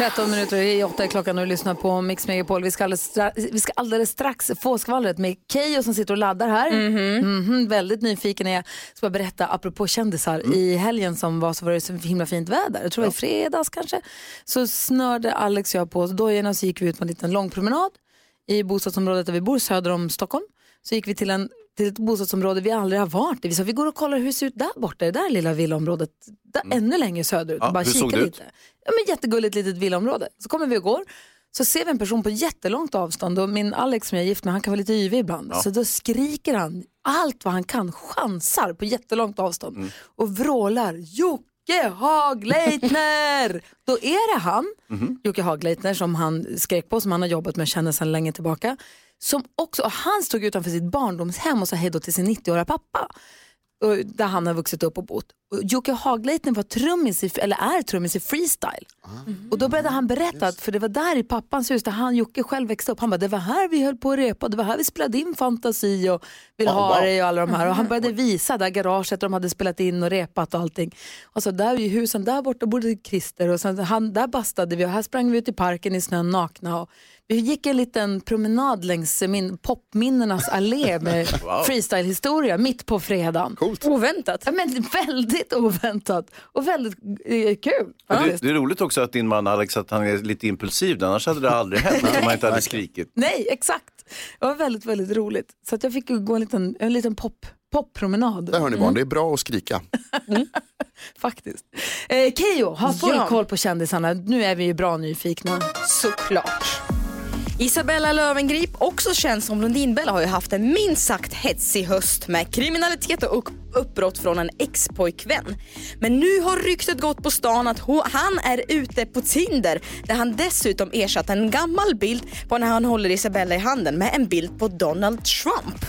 13 minuter i 8 är klockan och du lyssnar på Mix Megapol. Vi ska alldeles, strax, vi ska alldeles strax få skvallret med Keyyo som sitter och laddar här. Mhm, väldigt nyfiken är jag. Ska bara berätta, apropå kändisar, i helgen som var så var det så himla fint väder. Jag tror det var i fredags kanske. Så snörde Alex och jag på oss dojorna så gick vi ut på en liten lång promenad i bostadsområdet där vi bor söder om Stockholm. Så gick vi till, en, till ett bostadsområde vi aldrig har varit i. Vi sa vi går och kollar hur det ser ut där borta, det där lilla villaområdet, där, ännu längre söderut. Ja, bara hur såg det ut? lite. Ja, men jättegulligt litet villaområde. Så kommer vi och går. Så ser vi en person på jättelångt avstånd och min Alex som jag är gift med, han kan vara lite yvig ibland. Så då skriker han allt vad han kan, chansar på jättelångt avstånd Mm. och vrålar Jocke Hagleitner! då är det han, Mhm. Jocke Hagleitner som han skrek på, som han har jobbat med och känner sedan länge tillbaka. Som också, han stod utanför sitt barndomshem och sa hej då till sin 90-åriga pappa och där han har vuxit upp och bott. Och Jocke Hagleitner var trummis, i, eller är trummis i freestyle. Och då började han berätta, att, för det var där i pappans hus där han, Jocke själv växte upp. Han bara, det var här vi höll på att repa, det var här vi spelade in fantasi och vill ha dig och alla de här. Och han började visa där garaget där de hade spelat in och repat och allting. Och så där i husen där borta bodde Christer och sen, han, där bastade vi och här sprang vi ut i parken i snön nakna. Och vi gick en liten promenad längs min popminnenas allé med freestyle-historia mitt på fredagen. Coolt. Oväntat. Ja, men väldigt oväntat och väldigt eh, kul. Men Det, det är roligt också att din man Alex att han är lite impulsiv, annars hade det aldrig hänt om han inte hade skrikit. Nej, exakt. Det var väldigt, väldigt roligt. Så att jag fick gå en liten, en liten pop, poppromenad. Där hör ni barn, det är bra att skrika. Faktiskt. Eh, Keyyo, har full Ja. koll på kändisarna. Nu är vi ju bra nyfikna. Såklart. Isabella Löwengrip, också känd som Blondinbella, har ju haft en minst sagt hetsig höst med kriminalitet och upp- uppbrott från en ex-pojkvän. Men nu har ryktet gått på stan att han är ute på Tinder där han dessutom ersatt en gammal bild på när han håller Isabella i handen med en bild på Donald Trump.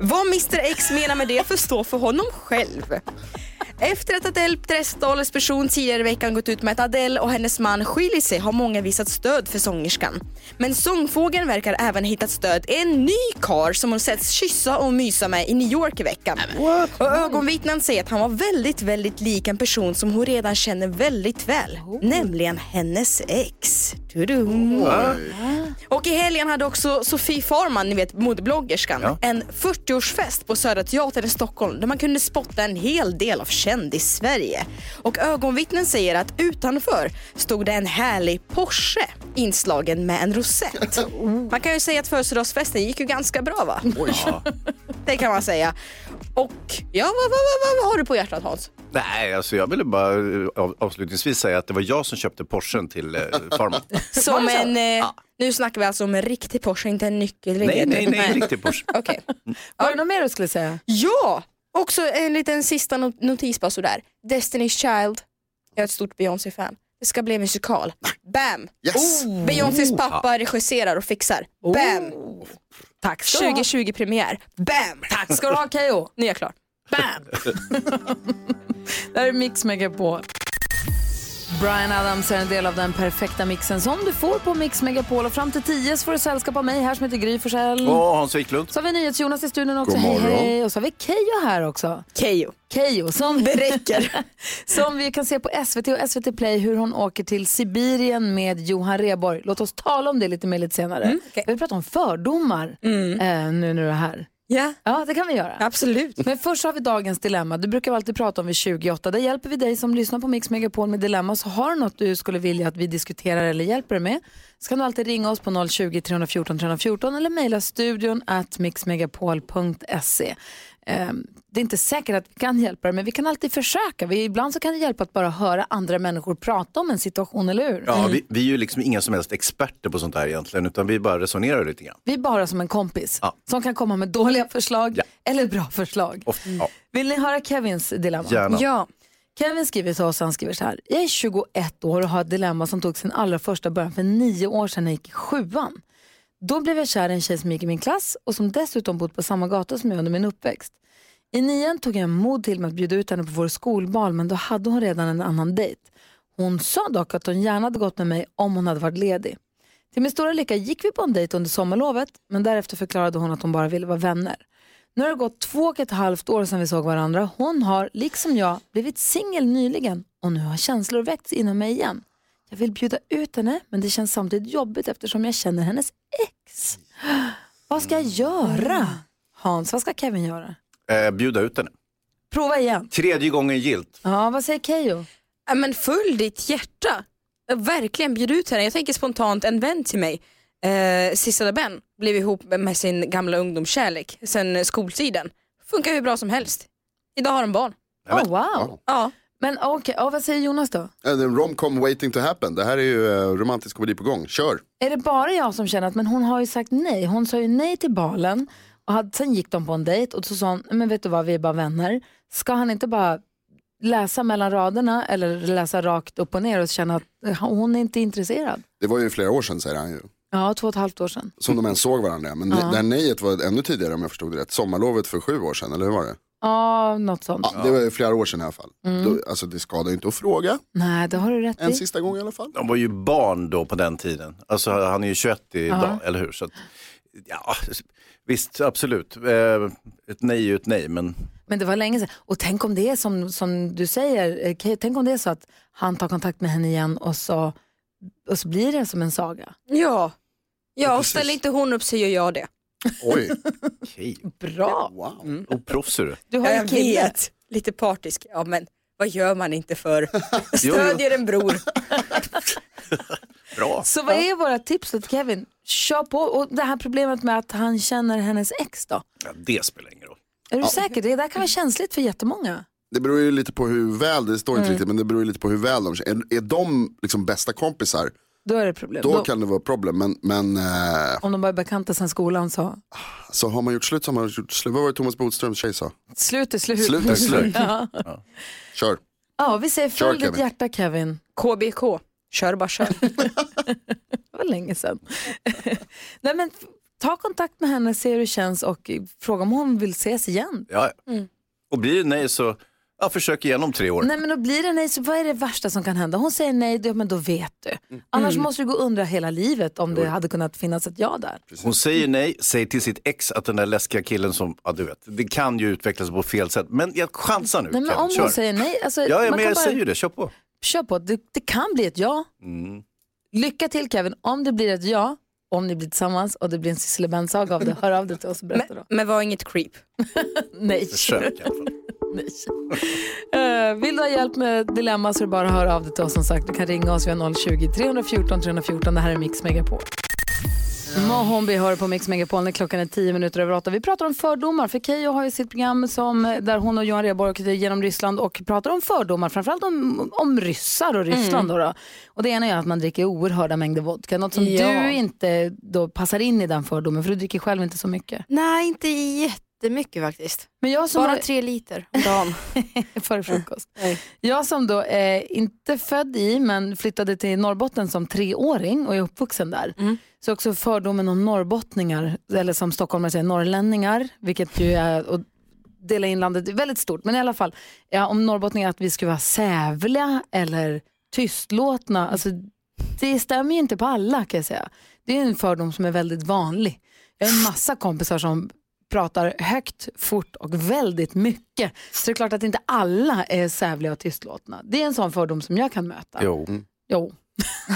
Vad Mr X menar med det får stå för honom själv. Efter att Adele Dress talesperson tidigare i veckan gått ut med att Adele och hennes man skiljer sig har många visat stöd för sångerskan. Men sångfågeln verkar även hittat stöd i en ny kar som hon setts kyssa och mysa med i New York i veckan. Och ögonvittnen säger att han var väldigt, väldigt lik en person som hon redan känner väldigt väl. Nämligen hennes ex. Tudum. Och i helgen hade också Sofie Farman, ni vet modebloggerskan, Ja. en 40-årsfest på Södra Teatern i Stockholm där man kunde spotta en hel del av kändis-Sverige. Och ögonvittnen säger att utanför stod det en härlig Porsche inslagen med en rosett. Man kan ju säga att födelsedagsfesten gick ju ganska bra va? Det kan man säga. Och ja, vad, vad, vad, vad har du på hjärtat Hans? Nej, alltså jag ville bara eh, av, avslutningsvis säga att det var jag som köpte Porschen till eh, Farman. Som en, eh, nu snackar vi alltså om en riktig Porsche, inte en nyckel. nej, nej, nej, en riktig Porsche. Okej. Var det något mer du skulle säga? Ja! Också en liten sista not- notis bara sådär. Destiny's Child. Jag är ett stort Beyoncé-fan. Det ska bli musikal. Bam! Yes. Beyoncés pappa regisserar och fixar. Bam! Tack ska du ha. 2020 premiär. Bam! Tack ska du ha Keyyo. Nu är jag klar. Bam! Där är Mix Megapol. Brian Adams är en del av den perfekta mixen som du får på Mix Megapol. Och fram till 10 så får du sällskap av mig här som heter Gry Forssell. Och Hans Wiklund. Så har vi NyhetsJonas i studion också. God Hej, morgon. hej. Och så har vi Keyyo här också. Keyyo. Keyyo som, Det räcker. som vi kan se på SVT och SVT Play hur hon åker till Sibirien med Johan Rheborg. Låt oss tala om det lite mer lite senare. Mm, okej. Vi pratar om fördomar eh, nu när du är här. Ja, Ja, det kan vi göra. absolut. Men först har vi dagens dilemma. Du brukar alltid prata om vid 28. Där hjälper vi dig som lyssnar på Mix Megapol med dilemma. Så har du något du skulle vilja att vi diskuterar eller hjälper dig med så kan du alltid ringa oss på 020-314 314 eller mejla studion at mixmegapol.se. Ehm, det är inte säkert att vi kan hjälpa dig men vi kan alltid försöka. Vi, ibland så kan det hjälpa att bara höra andra människor prata om en situation, eller hur? Ja, vi, vi är ju liksom inga som helst experter på sånt här egentligen, utan vi bara resonerar lite grann. Vi är bara som en kompis Ja. som kan komma med dåliga förslag Ja. eller bra förslag. Ofta, ja, Vill ni höra Kevins dilemma? gärna. Ja. Kevin skriver till oss, han skriver så här. Jag är 21 år och har ett dilemma som tog sin allra första början för nio år sedan när jag gick i sjuan. Då blev jag kär i en tjej som gick i min klass och som dessutom bott på samma gata som jag under min uppväxt. I nian tog jag mod till mig att bjuda ut henne på vår skolbal men då hade hon redan en annan dejt. Hon sa dock att hon gärna hade gått med mig om hon hade varit ledig. Till min stora lycka gick vi på en dejt under sommarlovet men därefter förklarade hon att hon bara ville vara vänner. Nu har det gått två och ett halvt år sedan vi såg varandra. Hon har, liksom jag, blivit singel nyligen och nu har känslor väckts inom mig igen. Jag vill bjuda ut henne men det känns samtidigt jobbigt eftersom jag känner hennes ex. Vad ska jag göra? Hans, vad ska Kevin göra? Eh, bjuda ut henne. Prova igen. Tredje gången gilt. Ja, vad säger Keyyo? Ja, men följ ditt hjärta. Verkligen bjud ut henne. Jag tänker spontant en vän till mig, eh, Sissela Ben, blev ihop med sin gamla ungdomskärlek sen skoltiden. Funkar hur bra som helst. Idag har de barn. Oh, wow. Ja. Men okej, ja, vad säger Jonas då? En romcom waiting to happen. Det här är ju eh, romantisk komedi på gång. Kör! Är det bara jag som känner att men hon har ju sagt nej? Hon sa ju nej till balen och hade, sen gick de på en dejt och så sa hon, men vet du vad, vi är bara vänner. Ska han inte bara läsa mellan raderna eller läsa rakt upp och ner och känna att eh, hon är inte intresserad? Det var ju flera år sedan säger han ju. Ja, två och ett halvt år sedan. Som de ens såg varandra. Men det här nejet var ännu tidigare om jag förstod det rätt. Sommarlovet för sju år sedan, eller hur var det? Ja, något sånt. Ja, det var ju flera år sedan i alla fall. Då, alltså det skadar ju inte att fråga. Nej, det har du rätt En i. sista gång i alla fall. De var ju barn då på den tiden. Alltså han är ju 21 idag, eller hur? Så att, ja, visst, absolut. Eh, ett nej är ju ett nej, men Men det var länge sedan. Och tänk om det är som, som du säger, eh, Kay, tänk om det är så att han tar kontakt med henne igen och så, och så blir det som en saga. Ja. Ja, och ställer inte hon upp så gör jag det. Oj, okej. Bra. wow. Oproffs är du. Du har ju Jag kille. vet. Lite partisk. Ja, men vad gör man inte för? Stödjer en bror. Bra. Så vad är våra tips då till Kevin? Kör på. Och det här problemet med att han känner hennes ex då? Ja, det spelar ingen roll. Är du säker? Det där kan vara känsligt för jättemånga. Det beror ju lite på hur väl, det står inte Mm. riktigt, men det beror ju lite på hur väl de känner. Är, är de liksom bästa kompisar, Då är det problem. då Då, kan det vara problem. Men, men eh, om de bara är bekanta sedan skolan så, så har man gjort slut så har man gjort slut. Vad var det Thomas Bodströms tjej sa? slut är slut. Slut är slut. Ja. Kör. ja, vi säger Kör, följ ditt Kevin. hjärta Kevin. KBK. Kör bara kör. Det var länge sedan. Nej, men, ta kontakt med henne, se hur det känns och fråga om hon vill ses igen. Ja. Och blir det nej så, ja, försök igen om tre år. Nej men då blir det nej, så vad är det värsta som kan hända? Hon säger nej, då, men då vet du. Annars måste du gå och undra hela livet om det hade kunnat finnas ett ja där. Hon säger nej, säg till sitt ex att den där läskiga killen som, ja du vet, det kan ju utvecklas på fel sätt. Men jag chansar nu Nej, men Kevin, om kör. hon säger nej, alltså, Ja, ja man men kan jag bara säger ju det, kör på. kör på. Det, det kan bli ett ja. Lycka till Kevin, om det blir ett ja, om ni blir tillsammans och det blir en Sissela av det, hör av dig till oss och berätta då. Men var inget creep. Nej. Försök i alla fall. Nej. Eh, vill du ha hjälp med dilemma så är det bara att höra av dig till oss som sagt. Du kan ringa oss, vi har 020-314 314. Det här är Mix Megapol. Mohombi hör på Mix Megapol när klockan är tio minuter över åtta. Vi pratar om fördomar, för Keyyo har ju sitt program som, där hon och Johan Rheborg åker genom Ryssland och pratar om fördomar, framförallt om, om ryssar och Ryssland. Då då. Och det ena är att man dricker oerhörda mängder vodka, något som Ja. du inte då passar in i den fördomen, för du dricker själv inte så mycket. Nej, inte jättemycket faktiskt. Men jag som Bara har- tre liter om dagen. före frukost. Jag som då är inte född i men flyttade till Norrbotten som treåring och är uppvuxen där. Så också fördomen om norrbottningar, eller som stockholmare säger norrlänningar, vilket ju är att dela in landet är väldigt stort. Men i alla fall, ja, om norrbottningar att vi skulle vara sävliga eller tystlåtna. Alltså, det stämmer ju inte på alla kan jag säga. Det är en fördom som är väldigt vanlig. Jag har en massa kompisar som pratar högt, fort och väldigt mycket. Så det är klart att inte alla är sävliga och tystlåtna. Det är en sån fördom som jag kan möta. Jo. Jo.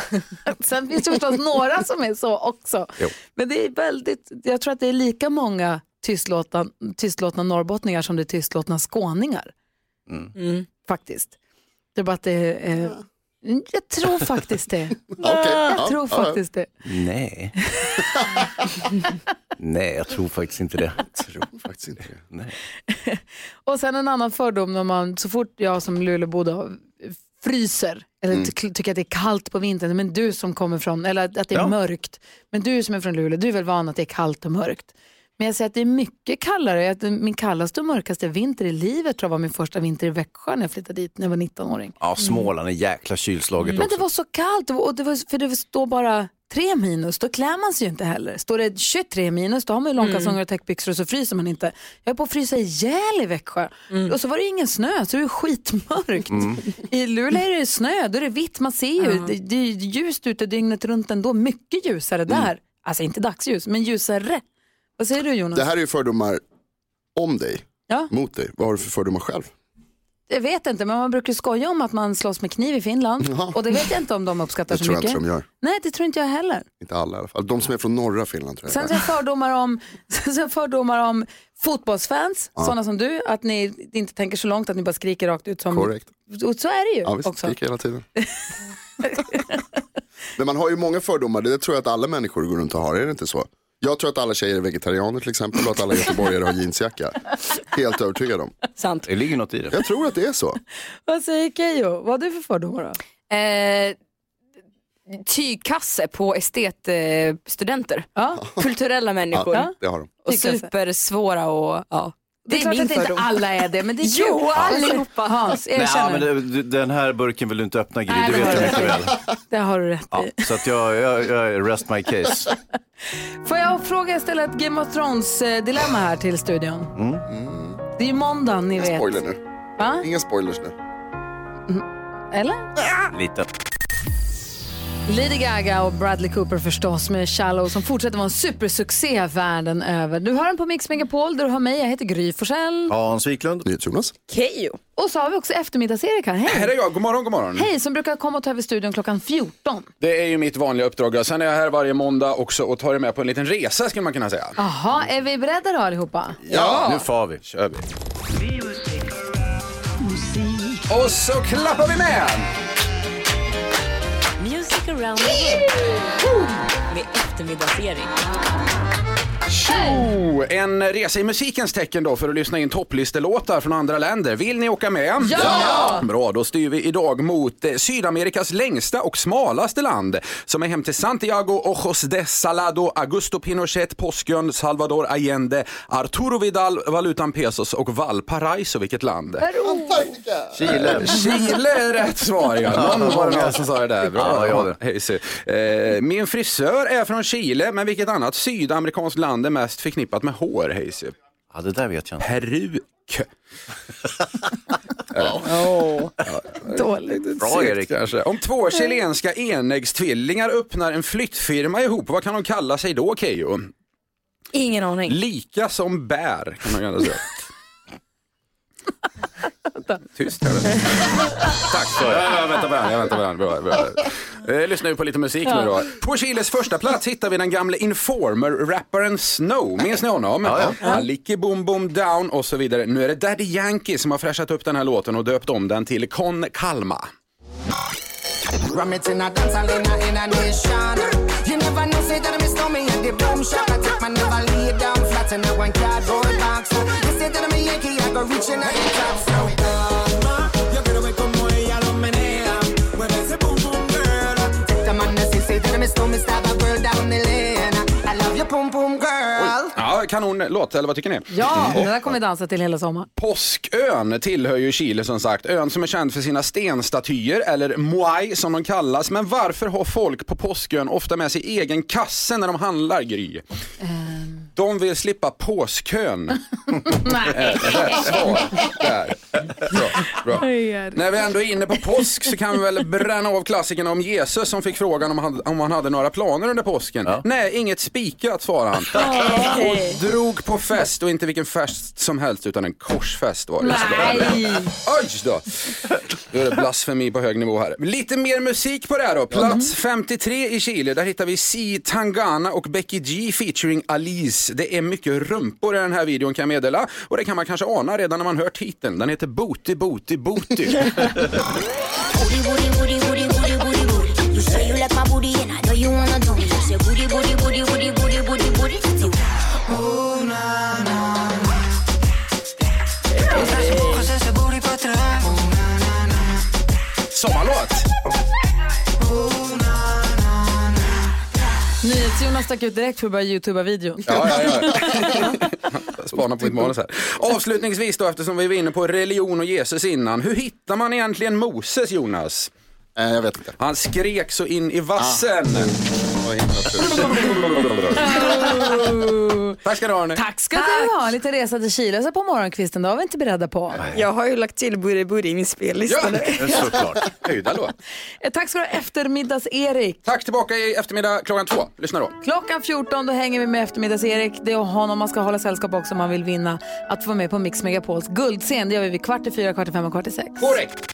Sen finns det förstås några som är så också. Jo. Men det är väldigt, jag tror att det är lika många tystlåtna, tystlåtna norrbottningar som det är tystlåtna skåningar. Mm. Faktiskt. Det är bara att det är, eh, jag tror faktiskt det. Okej, Jag ja, tror ja, ja. faktiskt det. Nej. Nej, jag tror faktiskt inte det. tror faktiskt inte det. Nej. Och sen en annan fördom när man, så fort jag som Lulebo då fryser eller ty- tycker att det är kallt på vintern, men du som kommer från, eller att det är Ja. mörkt, men du som är från Luleå, du är väl van att det är kallt och mörkt. Men jag säger att det är mycket kallare. Min kallaste och mörkaste vinter i livet tror jag var min första vinter i Växjö när jag flyttade dit när jag var 19-åring. Ja, Småland är jäkla kylslaget Men också. det var så kallt och det var, för det står bara tre minus, då klär man sig ju inte heller. Står det 23 minus, då har man ju långkalsonger och täckbyxor och så fryser man inte. Jag är på att frysa ihjäl i Växjö. Och så var det ingen snö, så det är skitmörkt. I Luleå är det snö, då är det vitt, man ser ju. Det, det är ljust ute dygnet runt ändå, mycket ljusare där. Alltså inte dagsljus, men ljusare. Vad säger du Jonas? Det här är ju fördomar om dig, Ja. mot dig. Vad har du för fördomar själv? Jag vet inte, men man brukar skoja om att man slåss med kniv i Finland. Jaha. Och det vet jag inte om de uppskattar Det så tror jag mycket. inte de gör. Nej, det tror inte jag heller. Inte alla i alla fall. De som är från norra Finland tror jag. Sen så fördomar om, sen fördomar om fotbollsfans, sådana som du, att ni inte tänker så långt, att ni bara skriker rakt ut. Som, Korrekt. Och så är det ju Ja, visst, också. skriker hela tiden. Men man har ju många fördomar, det tror jag att alla människor går runt och har, är det inte så? Jag tror att alla tjejer är vegetarianer till exempel och att alla göteborgare har jeansjacka. Helt övertygad om. Sant. Det ligger något i det. Jag tror att det är så. Vad säger Keyyo? Vad har du för fördomar då? Eh, tygkasse på estetstudenter. Ja. Kulturella människor. Ja. Det har de. Och supersvåra och ja. Det är, klart min att inte fördom. alla är det, men det är kul. Jo, allihopa. Hans, Nej, erkänner. men det, den här burken vill du inte öppna Gry, Nej, det det vet jag du mycket väl. Det har du rätt Ja, i. så att jag, jag, jag rest my case. Får jag fråga, ställa ett Game of Thrones-dilemma här till studion? Det är ju måndag, ni vet. Spoiler nu. Va? Inga spoilers nu. Eller? Lite. Lady Gaga och Bradley Cooper förstås med Shallow som fortsätter vara en supersuccé världen över. Du hör den på Mix Megapol där du har mig, jag heter Gry Forssell. Hans Wiklund. NyhetsJonas. Keyyo. Och så har vi också eftermiddags-Erik här. Här Hej! är jag, god morgon, god morgon. Hej, som brukar komma och ta över studion klockan 14. Det är ju mitt vanliga uppdrag. Sen är jag här varje måndag också och tar er med på en liten resa skulle man kunna säga. Jaha, är vi beredda då allihopa? Ja, Nu far vi. kör vi. Och så klappar vi med! Around the world med eftermiddagsserie. Tjo! En resa i musikens tecken då för att lyssna in topplistelåtar från andra länder. Vill ni åka med? Ja! Bra, då styr vi idag mot eh, Sydamerikas längsta och smalaste land som är hem till Santiago, Ojos de Salado, Augusto Pinochet, Påskön, Salvador Allende, Arturo Vidal, Valutan Pesos och Valparaiso. Vilket land? Chile. Chile är rätt svar ja. Någon var det någon som sa det där. Bra. Ja, Hej, se. Eh, min frisör är från Chile, men vilket annat sydamerikanskt land är mest förknippat med hår? Se. Ja, det där vet jag inte. Peruk. Dåligt. Bra, Erik. Kanske. Om två chilenska enäggstvillingar öppnar en flyttfirma ihop, vad kan de kalla sig då Keyyo? Ingen aning. Lika som bär kan man gärna säga. Tyst här. Tack. Ja, väntar på den. Jag väntar på den. Bra, bra. Eh, lyssna ju på lite musik nu då. På Chiles första plats hittar vi den gamle Informer-rapparen Snow. Minns ni honom? Ja, ja. Licky Boom Boom Down och så vidare. Nu är det Daddy Yankee som har fräschat upp den här låten och döpt om den till Con Calma. Ram it in a dance hall in a, in a nation. You never know, say that I'm stomach and the boom shot. I take my never lay down flat in a one cardboard box. You say that I'm a Yankee, I go reaching out the top. So calma, yo quiero ver como ella lo menea. Mueve ese boom boom girl. Take the man say, that I'm stomach, stab a girl down the lane. I love your boom boom girl. Ja, kanonlåt, eller vad tycker ni? Ja, det där kommer vi dansa till hela sommaren. Påskön tillhör ju Chile som sagt. Ön som är känd för sina stenstatyer, eller moai som de kallas. Men varför har folk på Påskön ofta med sig egen kasse när de handlar, Gry? De vill slippa påskön. Nej. Rätt svar där. Bra, bra. När vi ändå är inne på påsk så kan vi väl bränna av klassikern om Jesus som fick frågan om han, om han hade några planer under påsken. Nej, inget spikat svarade han. Och drog på fest och inte vilken fest som helst utan en korsfest var det. Nej. Oj då! Då är det blasfemi på hög nivå här. Lite mer musik på det här då. Plats 53 i Chile, där hittar vi Si Tangana och Becky G featuring Alice. Det är mycket rumpor i den här videon kan jag meddela. Och det kan man kanske ana redan när man hör titeln. Den heter Booty Booty Booty. Sommarlåt! NyhetsJonas stack ut direkt för att börja youtuba videon. Ja, ja, ja. Spana på mitt manus här. Avslutningsvis då, eftersom vi var inne på religion och Jesus innan. Hur hittar man egentligen Moses, Jonas? Eh, jag vet inte. Han skrek så in i vassen. Himla. Tack ska du ha, Arne. Tack ska du ha. Lite resa till Chile så på morgonkvisten, det var vi inte beredda på. Jag har ju lagt till Buri Buri i min spellista Ja. nu. Såklart. Höjda låt. Eh, Tack ska du ha, eftermiddags-Erik. Tack tillbaka i eftermiddag klockan två. Lyssna då. Klockan 14 då hänger vi med eftermiddags-Erik. Det är honom man ska hålla sällskap också om man vill vinna. Att få vara med på Mix Megapols guldscen. Det gör vi vid kvart i fyra, kvart i fem och kvart i sex. Korrekt.